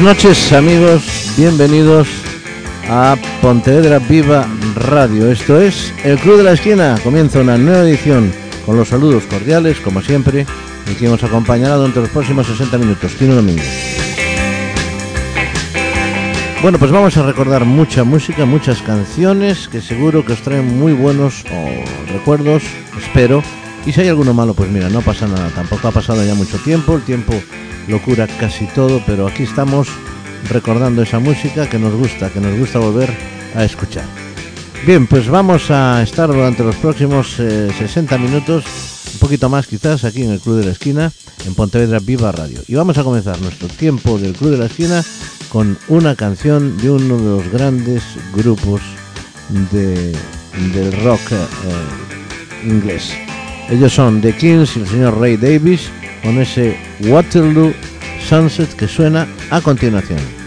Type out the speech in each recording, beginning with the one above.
buenas noches amigos, bienvenidos a Pontevedra Viva Radio. Esto es El Club de la Esquina. Comienza una nueva edición con los saludos cordiales, como siempre, y que nos acompañará durante los próximos 60 minutos. Tiene domingo. Bueno, pues vamos a recordar mucha música, muchas canciones que seguro que os traen muy buenos recuerdos, espero. Y si hay alguno malo, pues mira, no pasa nada. Tampoco ha pasado ya mucho tiempo, el tiempo locura casi todo, pero aquí estamos recordando esa música que nos gusta, que nos gusta volver a escuchar. Bien, pues vamos a estar durante los próximos 60 eh, minutos, un poquito más quizás, aquí en el Club de la Esquina, en Pontevedra Viva Radio. Y vamos a comenzar nuestro tiempo del Club de la Esquina con una canción de uno de los grandes grupos de, del rock eh, inglés. Ellos son The Kings y el señor Ray Davis con ese Waterloo Sunset que suena a continuación.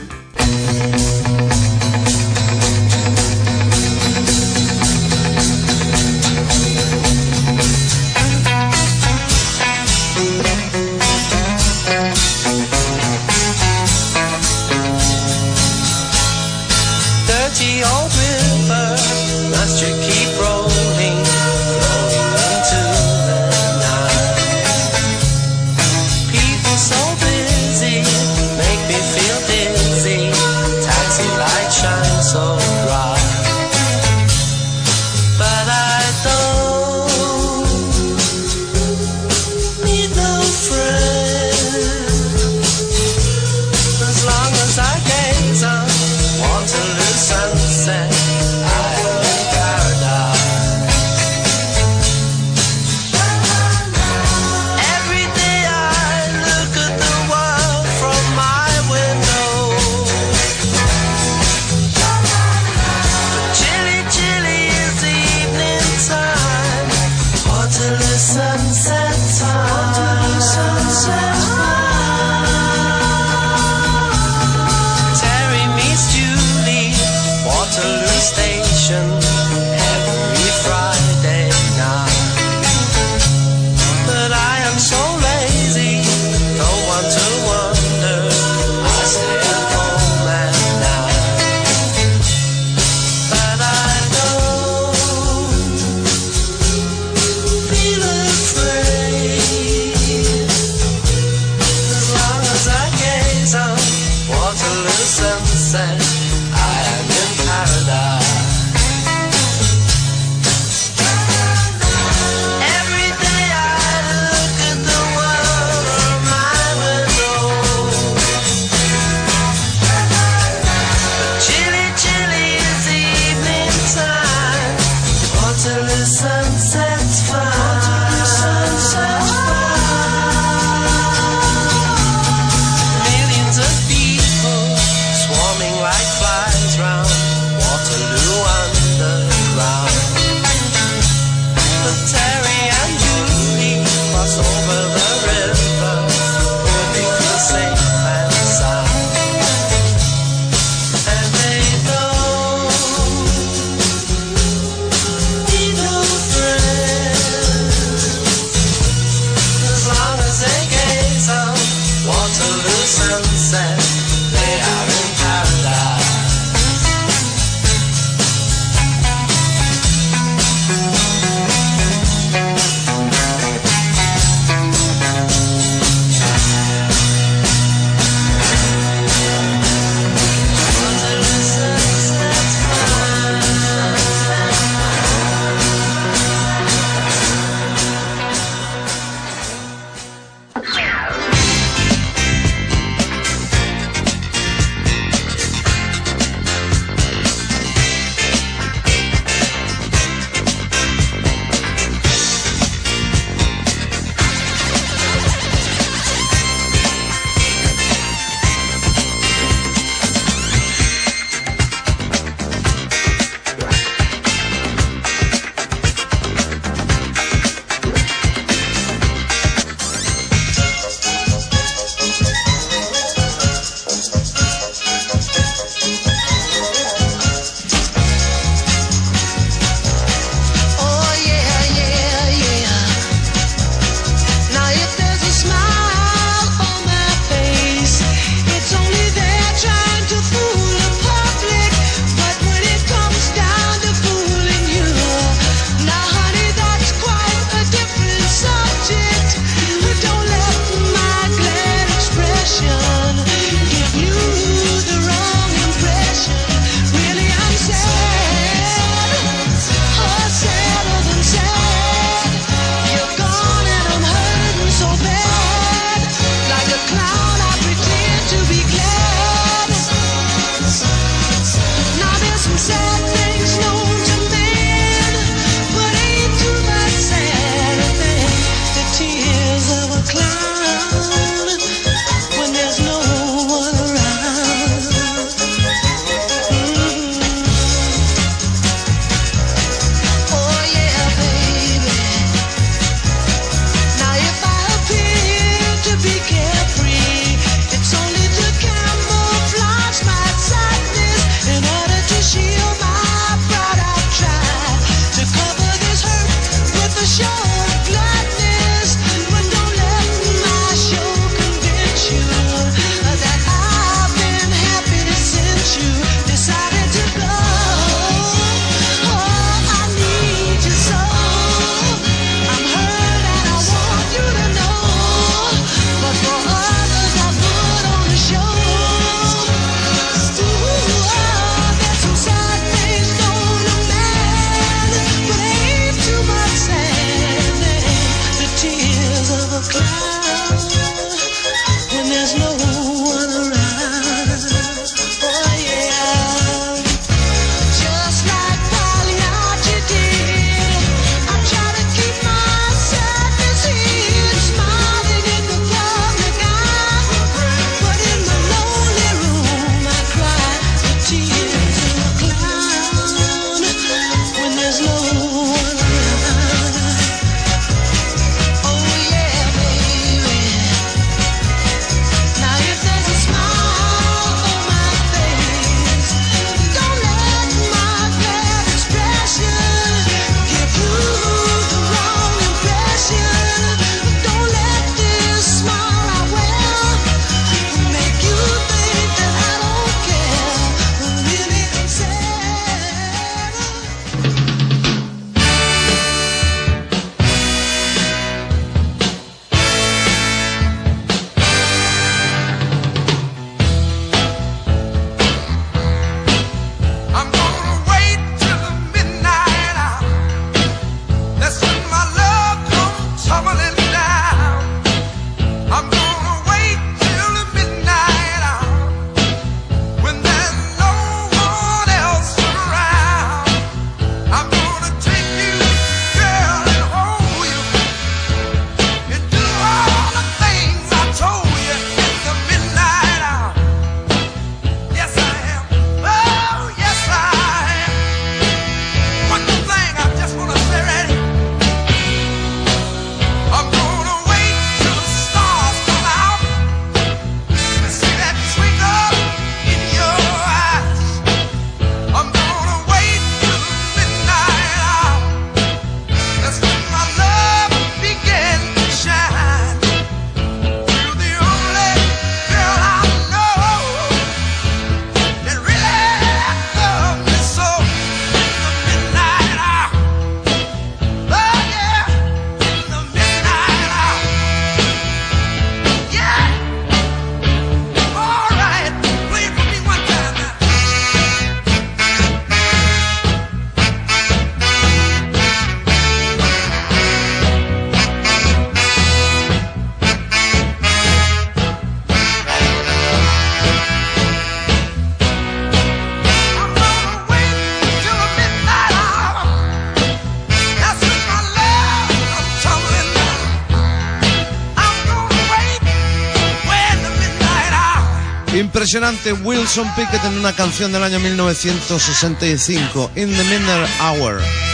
Impresionante Wilson Pickett en una canción del año 1965, In the Midnight Hour.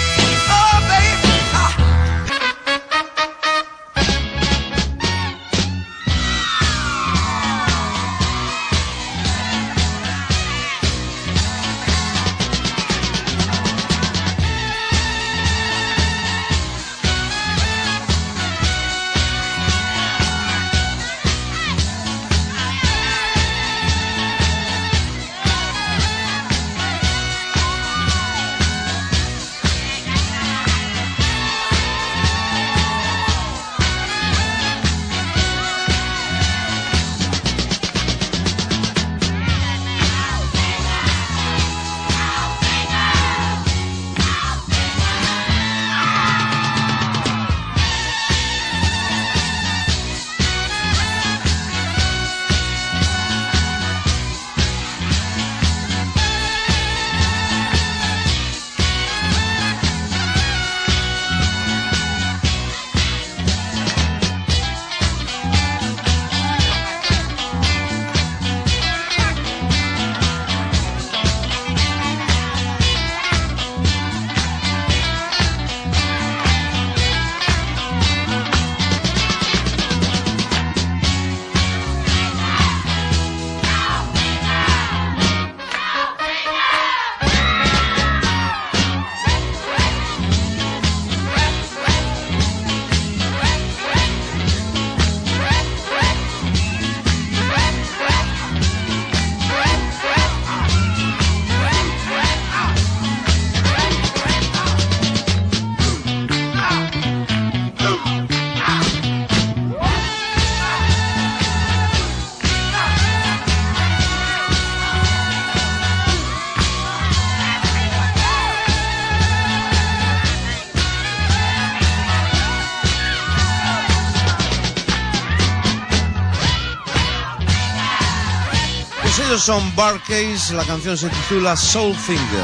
Anderson Barcase, la canción se titula Soul Finger.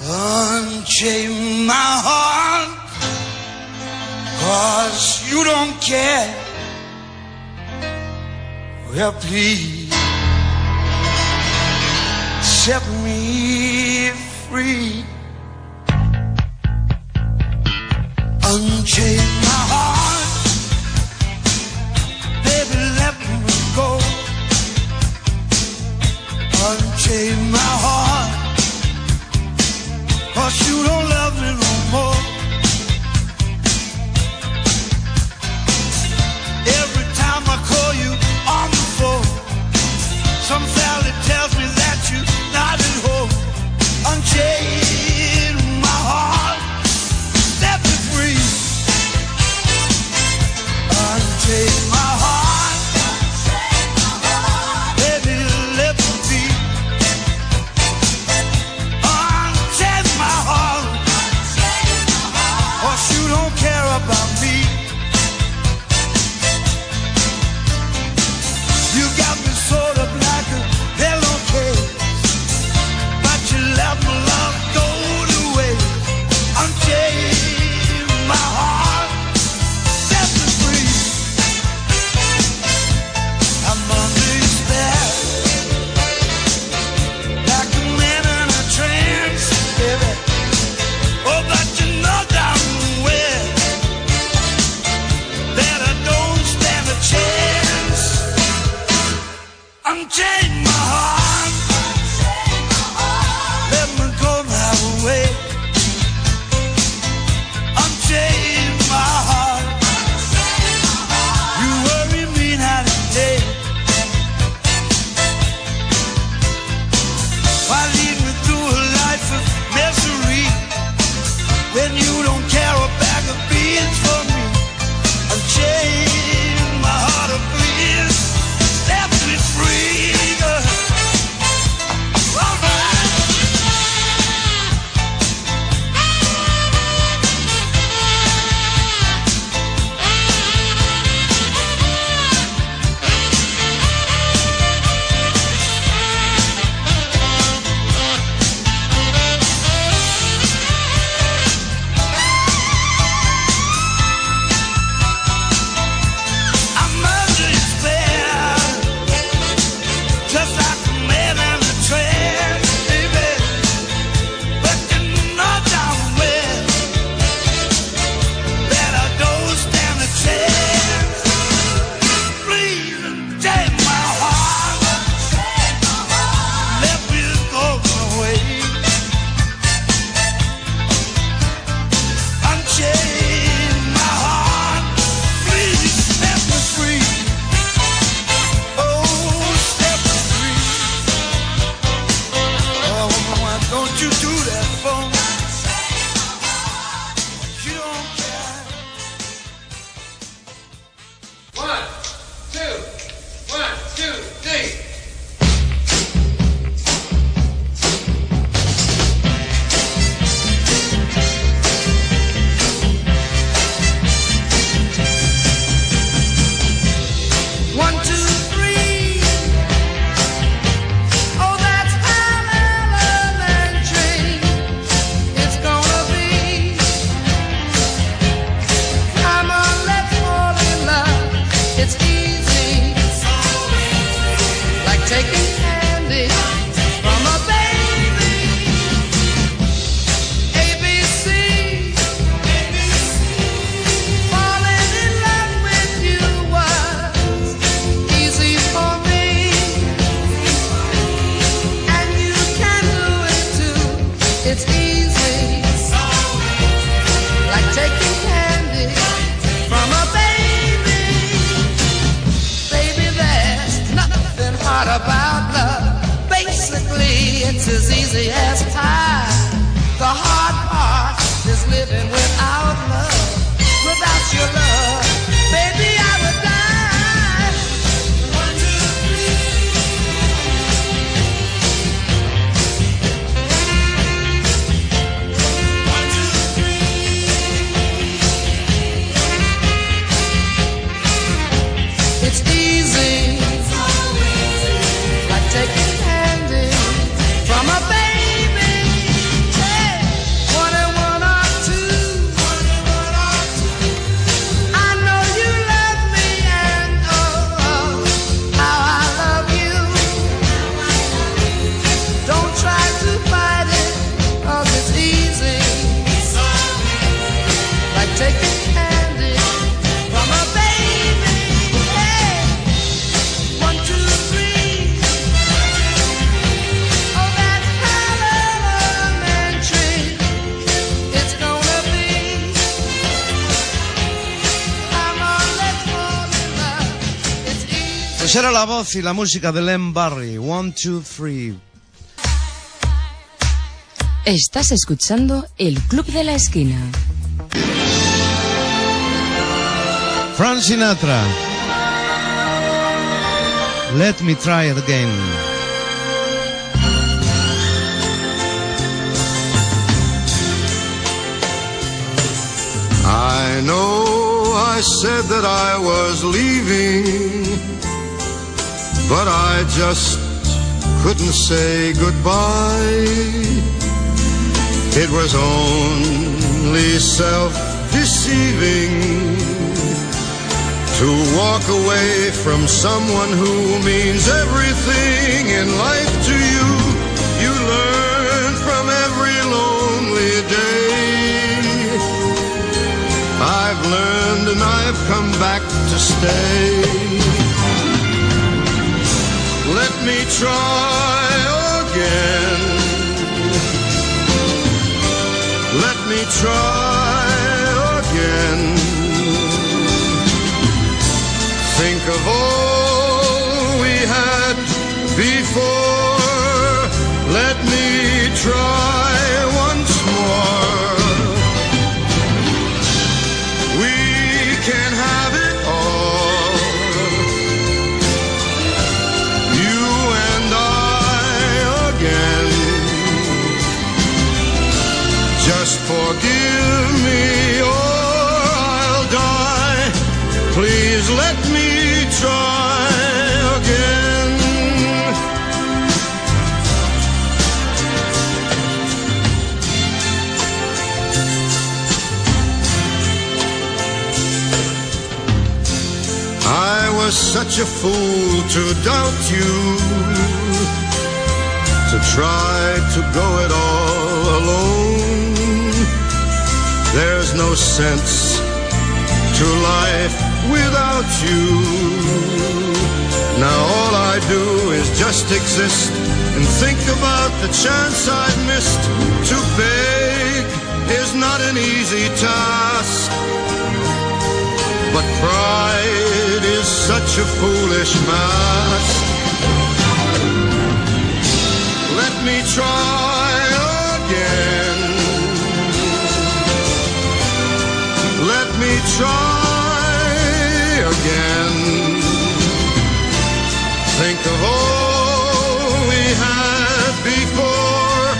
Unchain my heart, cause you don't care. Well, please. Voz y la música de Len Barry. One, two, three. Estás escuchando El Club de la Esquina. Frank Sinatra. Let me try it again. I know I said that I was leaving, but I just couldn't say goodbye. It was only self deceiving to walk away from someone who means everything in life to you. You learn from every lonely day. I've learned and I've come back to stay. Let me try again. Let me try again. Think of all we had before. Let me try such a fool to doubt you, to try to go it all alone. There's no sense to life without you. Now all I do is just exist and think about the chance I missed. To beg is not an easy task. But pride is such a foolish mask. Let me try again. Let me try again. Think of all we had before.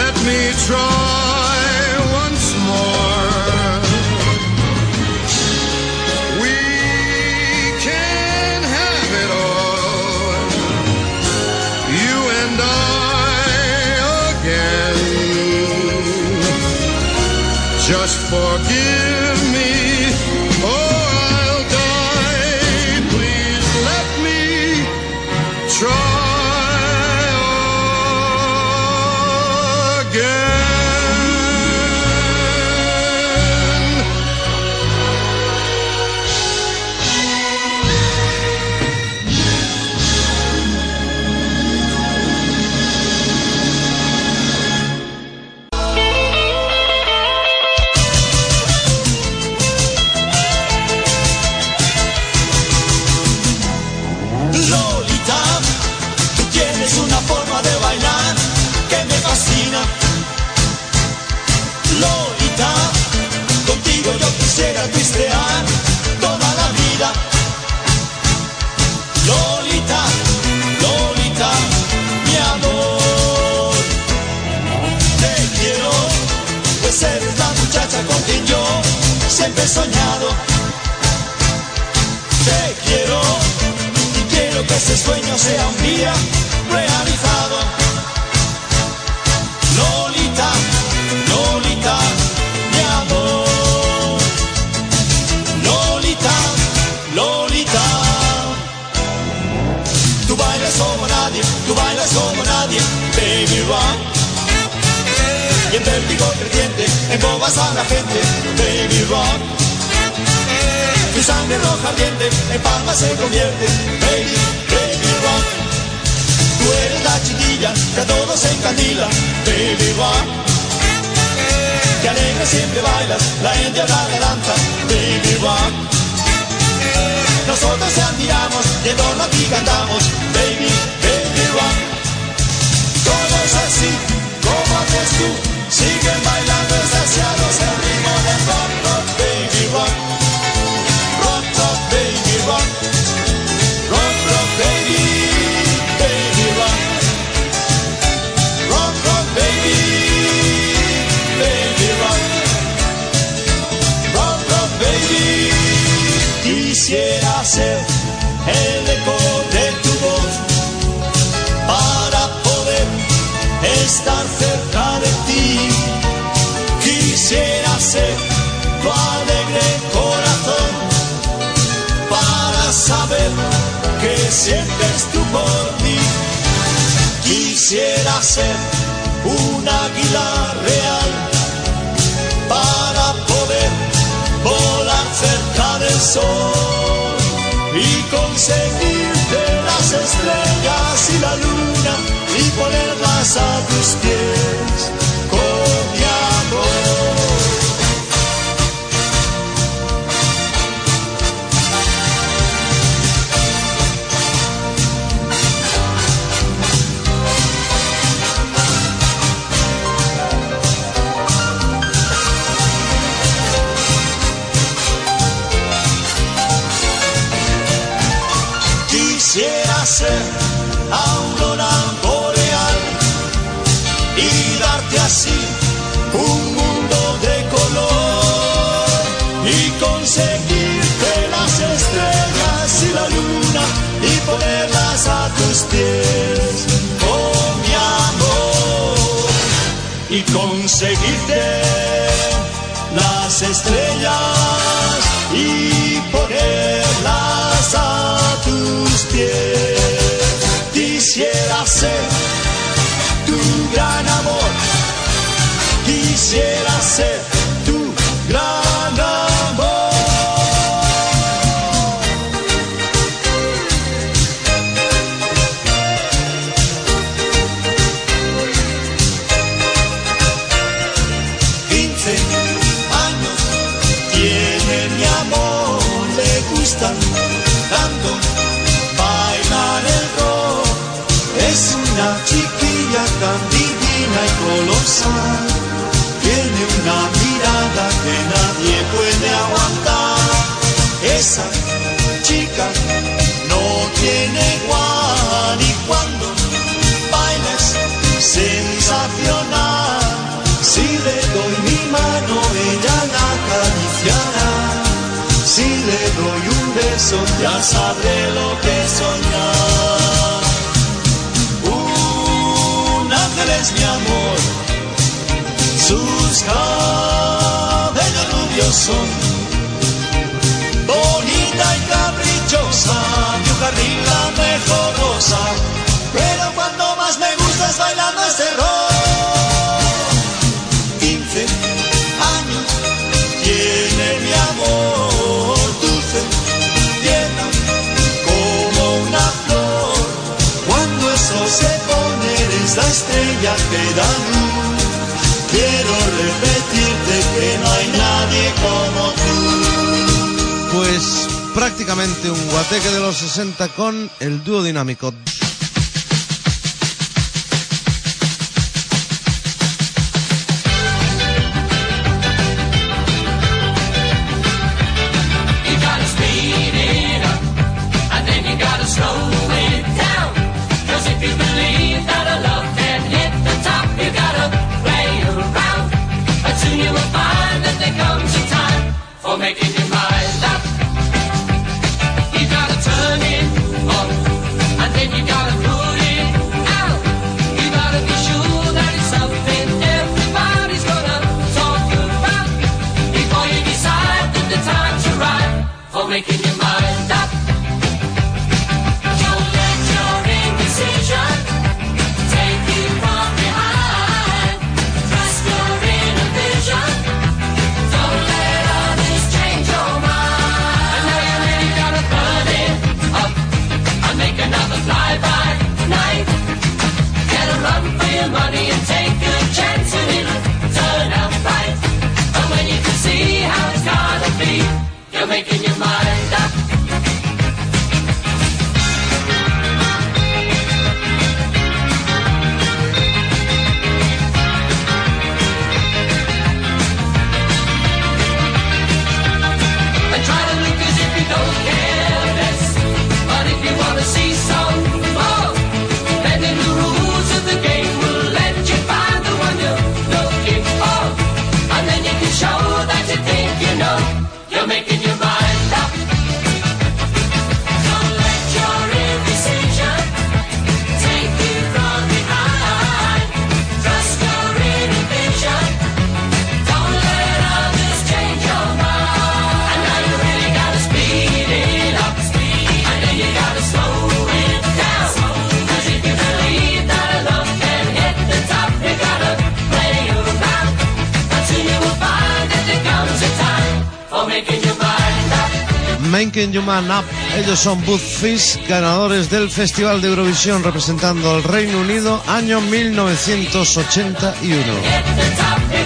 Let me try forgive siempre he soñado. Te quiero y quiero que ese sueño sea un día realizado. Creciente embobas a la gente, baby rock. Tu sangre roja ardiente en palma se convierte, baby, baby rock. Tú eres la chiquilla que a todos encandila, baby rock. Que alegre siempre bailas, la india la danza, baby rock. Nosotros te admiramos cantamos Baby, Baby Rock. Todos así, como haces tú, siguen bailando extasiados el ritmo del rock, rock, baby rock. Rock, rock, baby rock. Rock, rock, baby, baby rock. Rock, rock, baby, baby. Rock, rock, baby. Quisiera ser el eco de tu voz para poder estar Tu alegre corazón para saber qué sientes tú por mí. Quisiera ser un águila real para poder volar cerca del sol y conseguirte las estrellas y la luna y ponerlas a tus pies quisiera ser tiene igual y cuando baila es sensacional. Si le doy mi mano, ella la acariciará. Si le doy un beso, ya sabré lo que soñar. Un ángel es mi amor, sus cabellos rubios son. Mi jardín la mejor rosa. Pero cuando más me gusta es bailando este rock. 15 años tiene mi amor dulce, tierna como una flor. Cuando el sol se pone eres la estrella que da luz. Quiero repetirte que no hay nadie como tú. Pues prácticamente un guateque de los 60 con el dúo dinámico. You for making your mind up. Don't let your indecision take you from behind. Trust your inner vision. Don't let others change your mind. And now you really gotta burn it up and make another flyby night. Get a run for your money and take a chance and it'll turn out right. And when you can see how it's gotta be, you're making your Up. Ellos son Fish, ganadores del Festival de Eurovisión representando al Reino Unido año 1981.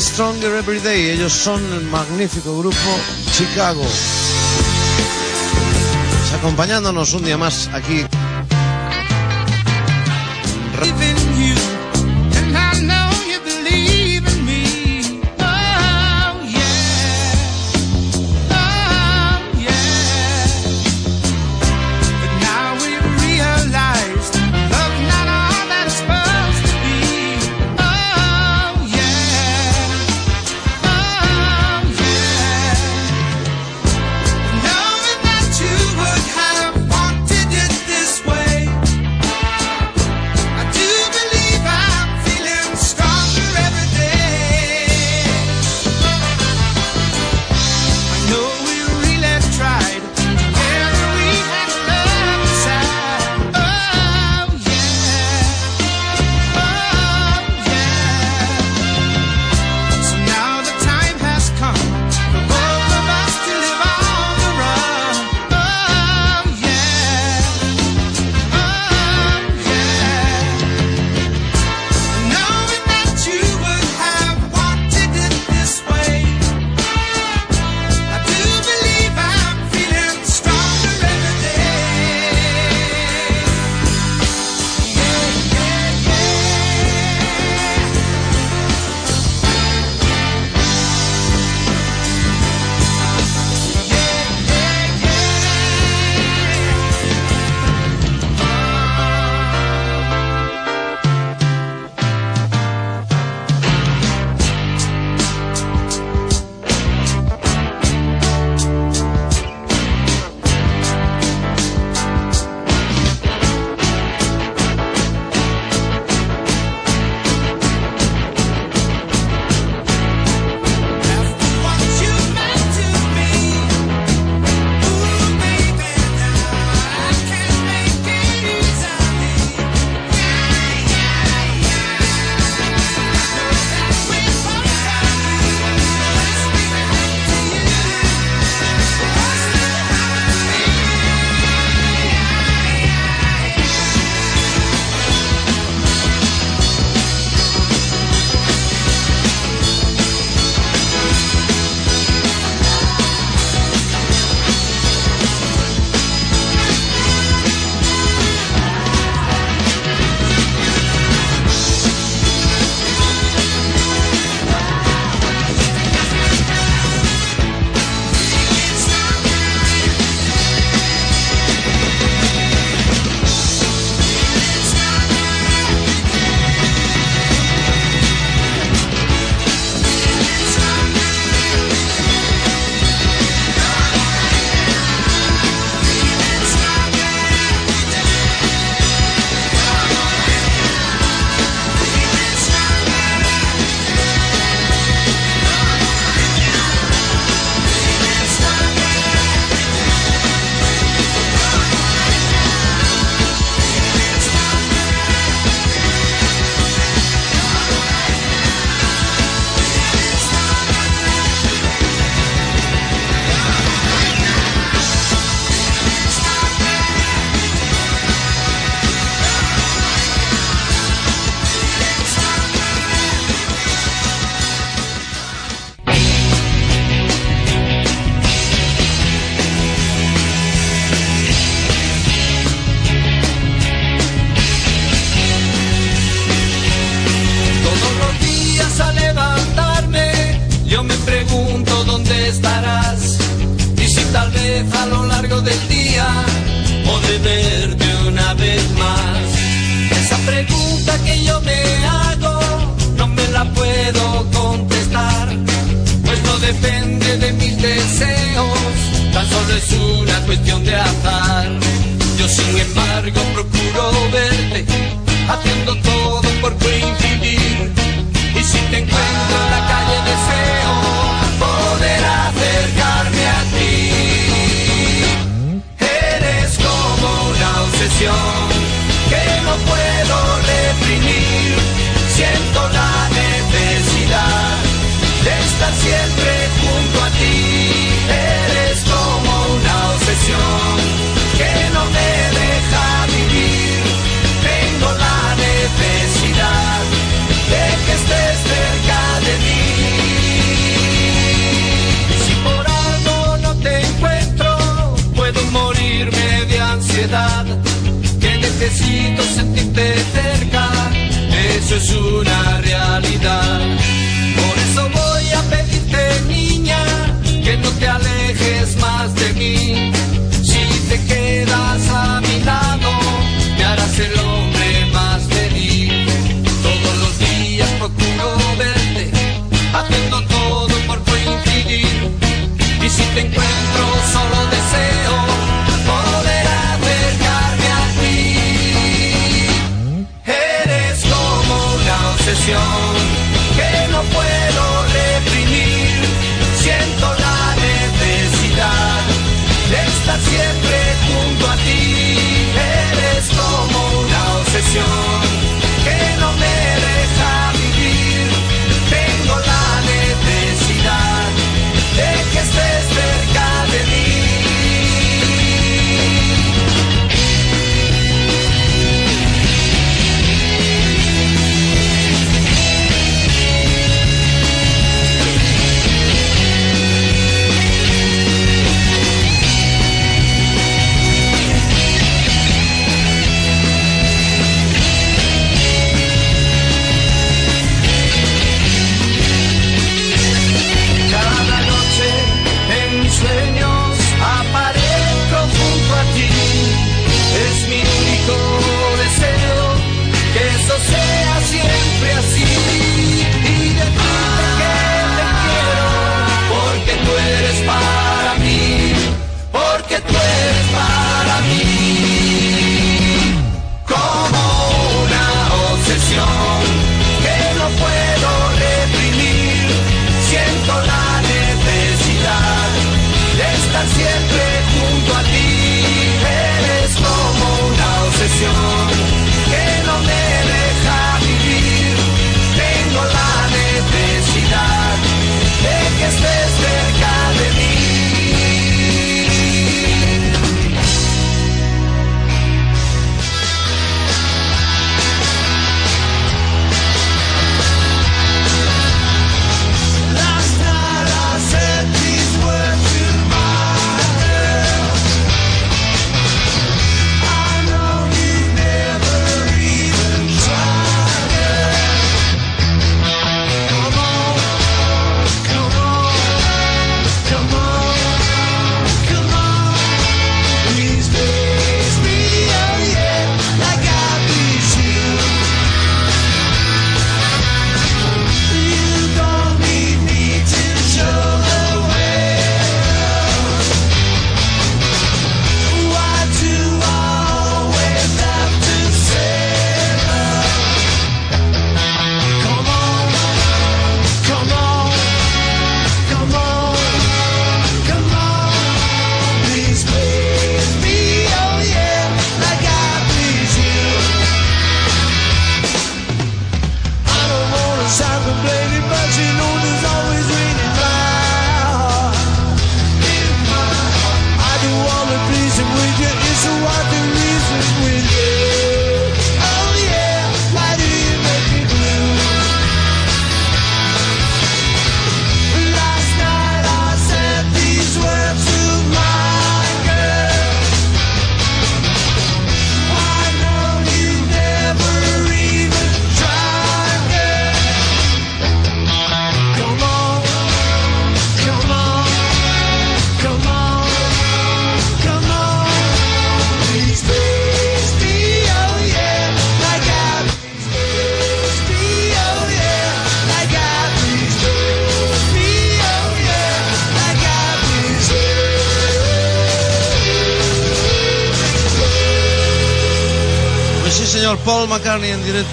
Stronger Every Day. Ellos son el magnífico grupo Chicago. Pues acompañándonos un día más aquí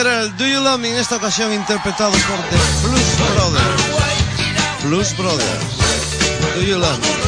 era el eh, Do You Love Me en esta ocasión interpretado por The Blues Brothers. Blues Brothers. Do You Love Me.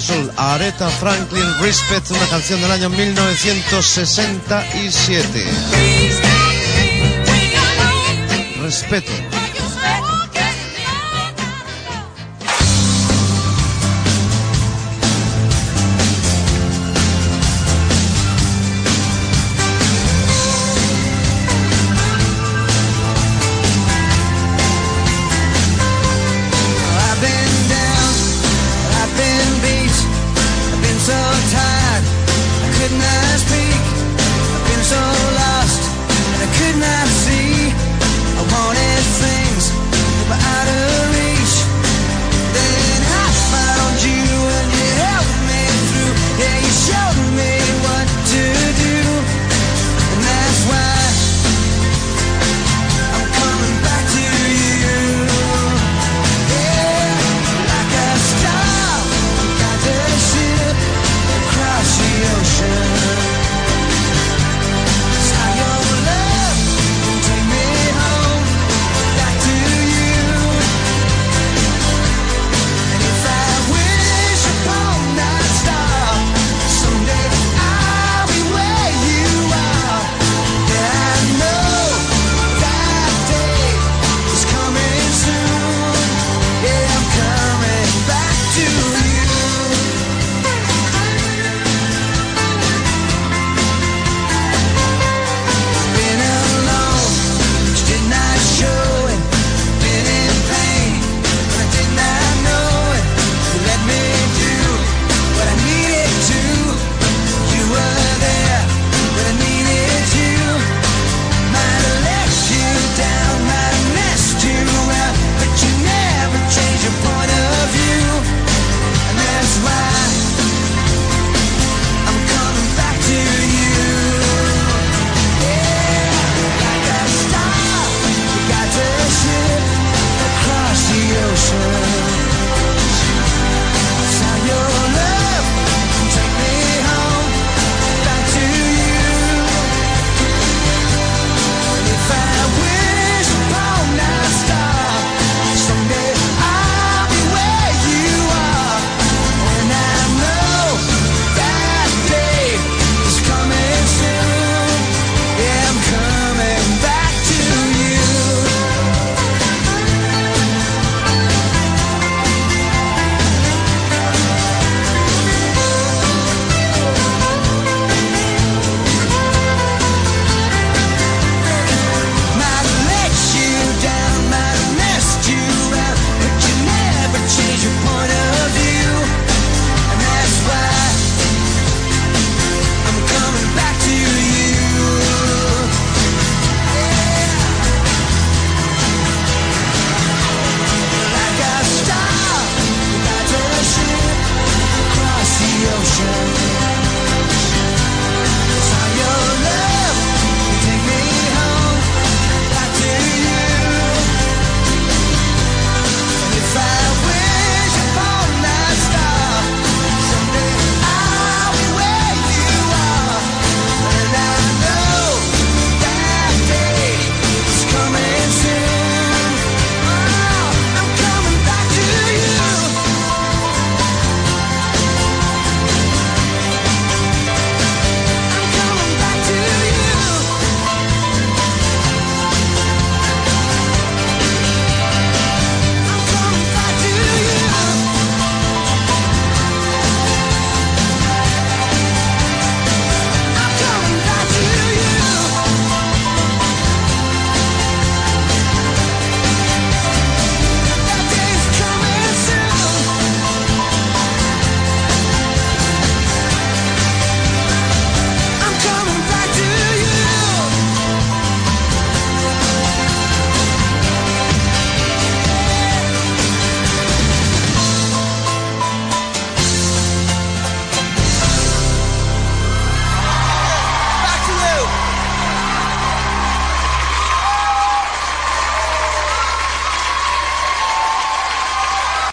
Sol, Aretha Franklin Respect, una canción del año 1967. Respeto. goodness.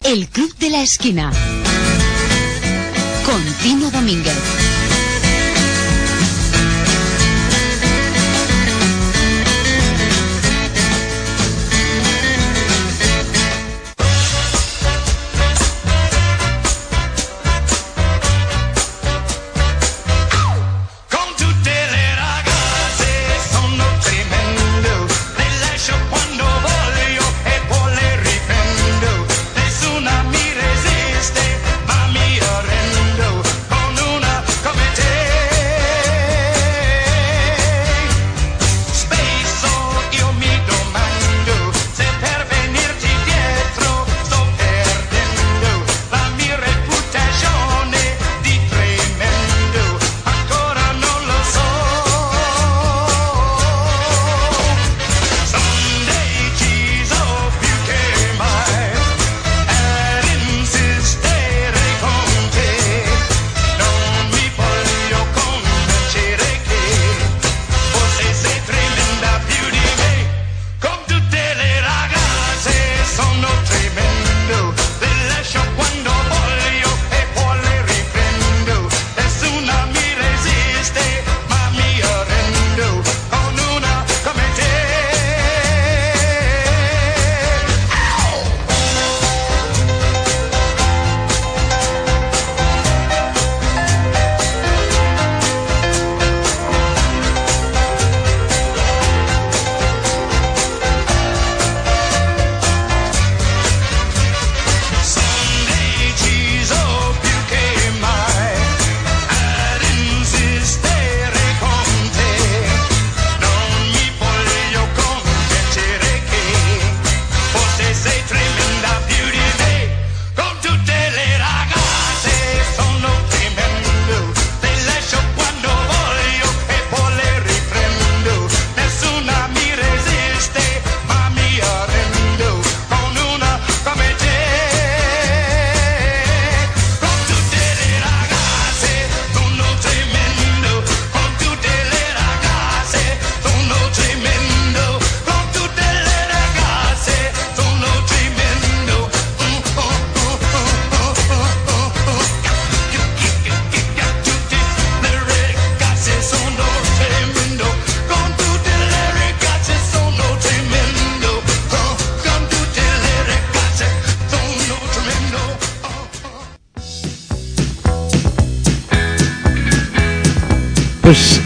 El Club de la Esquina. Con Tino Domínguez.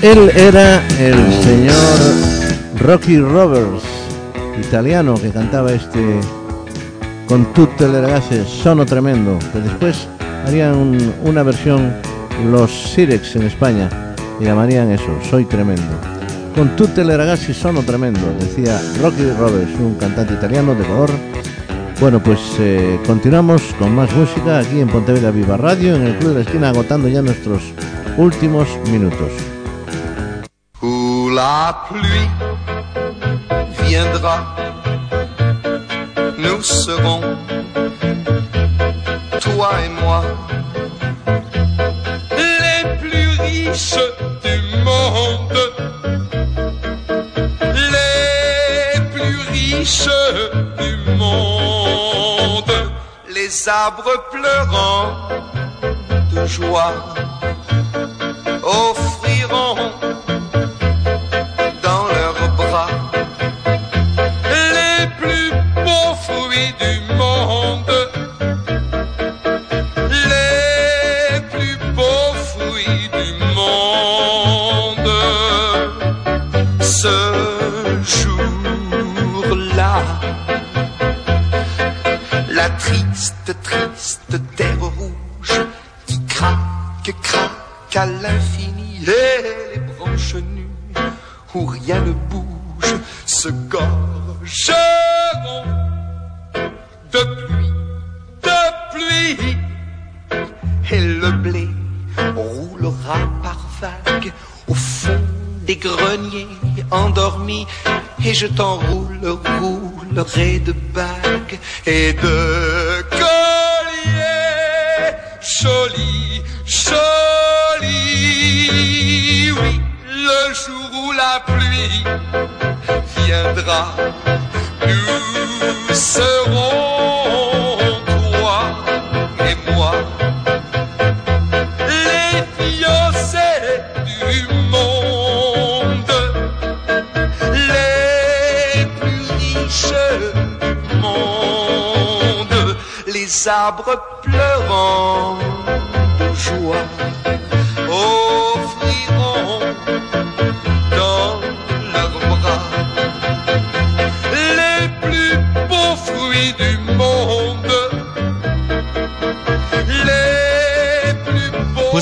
Él era el señor Rocky Roberts, italiano, que cantaba este con tutte le ragazze, sono tremendo, que después harían una versión los Sirex en España y llamarían eso, soy tremendo. Con tutte le ragazze sono tremendo, decía Rocky Roberts, un cantante italiano de color. Bueno, pues eh, continuamos con más música aquí en Pontevedra Viva Radio, en el Club de la Esquina, agotando ya nuestros últimos minutos. La pluie viendra, nous serons, toi et moi, les plus riches du monde, les plus riches du monde, les arbres pleurant de joie offriront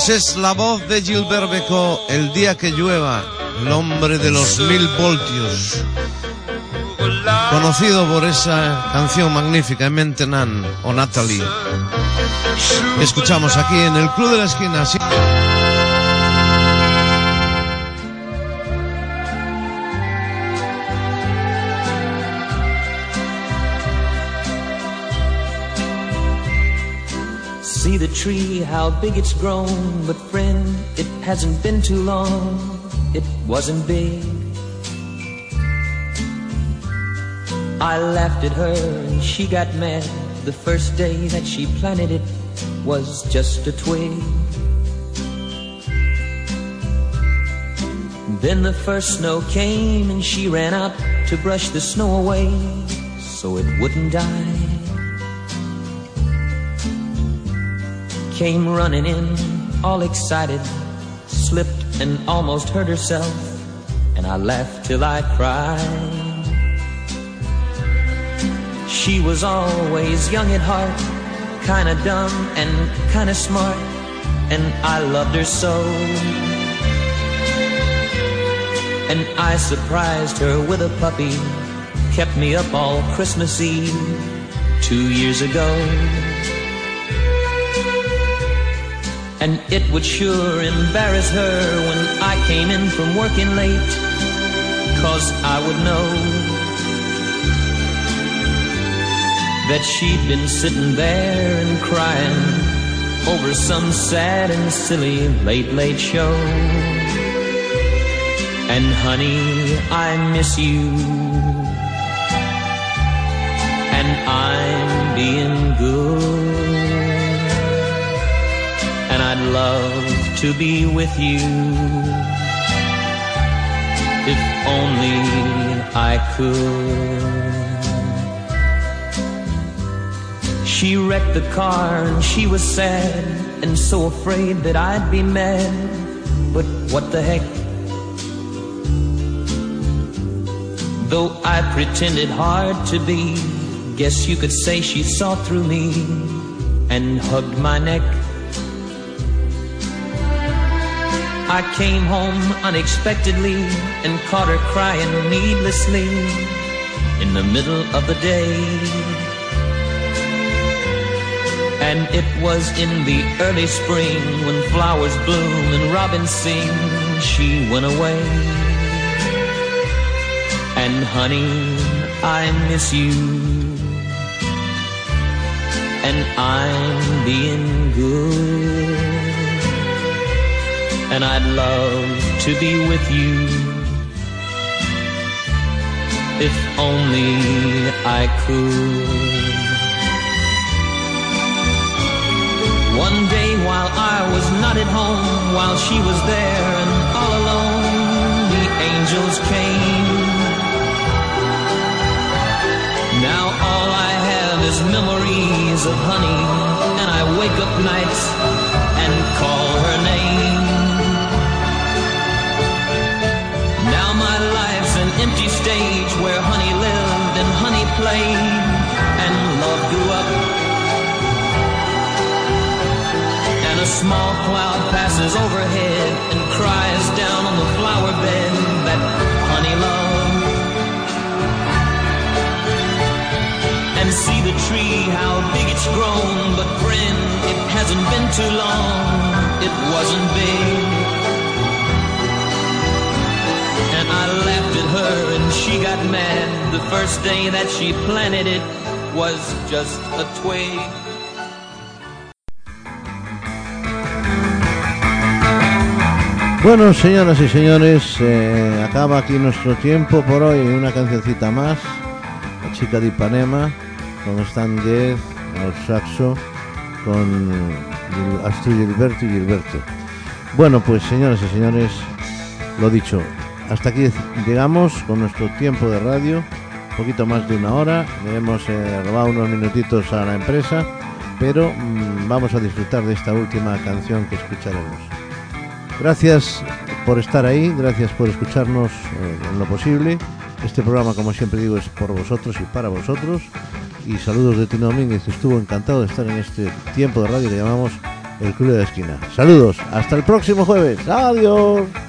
es la voz de Gilbert Becot, El día que llueva, el hombre de los mil voltios. Conocido por esa canción magnífica, Maintenant o Natalie. Escuchamos aquí en el Club de la Esquina. The tree, how big it's grown. But friend, it hasn't been too long. It wasn't big. I laughed at her and she got mad. The first day that she planted it was just a twig. Then the first snow came and she ran out to brush the snow away so it wouldn't die. Came running in, all excited, slipped and almost hurt herself, and I laughed till I cried. She was always young at heart, kinda dumb and kinda smart, and I loved her so. And I surprised her with a puppy, kept me up all Christmas Eve two years ago. And it would sure embarrass her when I came in from working late, cause I would know that she'd been sitting there and crying over some sad and silly late, late show. And honey, I miss you. And I'm being good. I'd love to be with you. If only I could. She wrecked the car and she was sad and so afraid that I'd be mad. But what the heck? Though I pretended hard to be, guess you could say she saw through me and hugged my neck. I came home unexpectedly and caught her crying needlessly in the middle of the day. And it was in the early spring when flowers bloom and robins sing, she went away. And honey, I miss you. And I'm being good. And I'd love to be with you. If only I could. One day while I was not at home, while she was there and all alone, the angels came. Now all I have is memories of honey, and I wake up nights and call her name. Stage where honey lived and honey played, and love grew up. And a small cloud passes overhead and cries down on the flower bed that honey loved. And see the tree, how big it's grown. But friend, it hasn't been too long. It wasn't big. I laughed at her and she got mad. The first day that she planted it was just a twig. Bueno, señoras y señores, eh, acaba aquí nuestro tiempo por hoy. Una cancioncita más. La chica de Ipanema, con Stan Getz al saxo, con Astrid Gilberto y Gilberto. Bueno, pues señoras y señores, lo dicho, hasta aquí llegamos con nuestro tiempo de radio. Un poquito más de una hora. Le hemos eh, robado unos minutitos a la empresa. pero mm, vamos a disfrutar de esta última canción que escucharemos. Gracias por estar ahí, gracias por escucharnos eh, en lo posible. Este programa, como siempre digo, es por vosotros y para vosotros. Y saludos de Tino Domínguez, estuvo encantado de estar en este tiempo de radio que llamamos el Club de la Esquina. Saludos, hasta el próximo jueves. Adiós.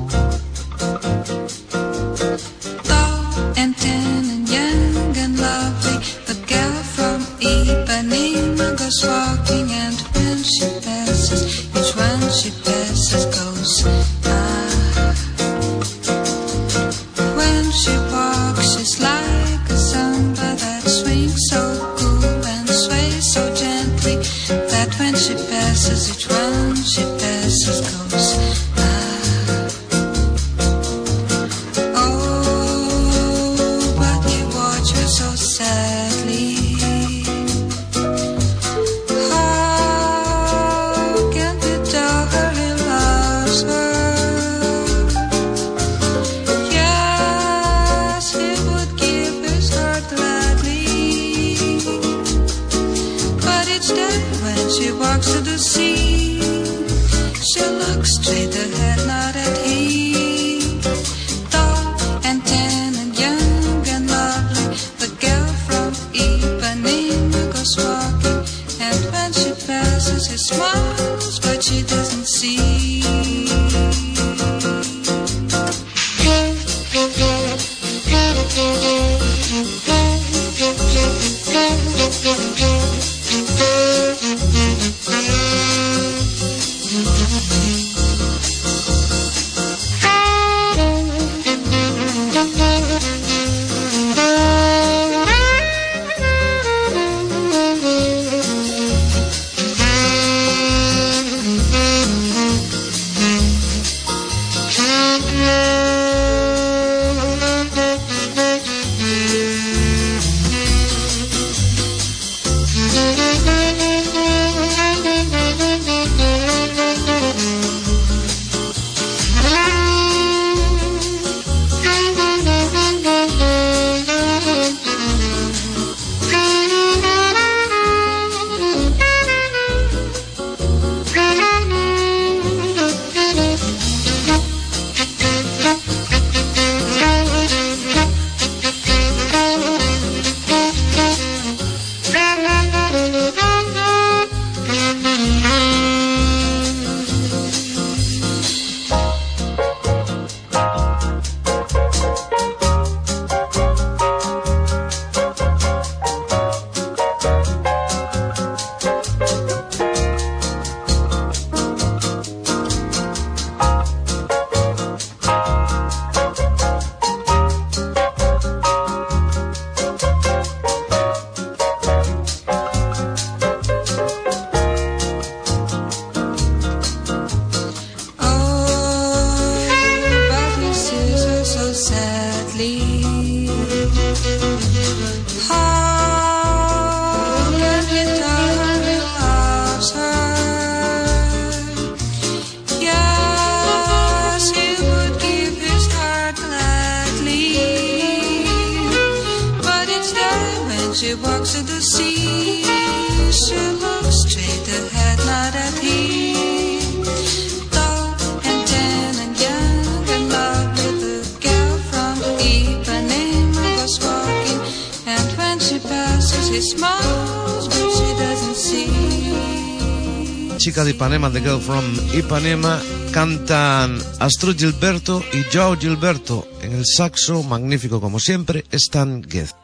Ipanema, The Girl from Ipanema, cantan Astrid Gilberto y Joao Gilberto. En el saxo, magnífico como siempre, Stan Getz.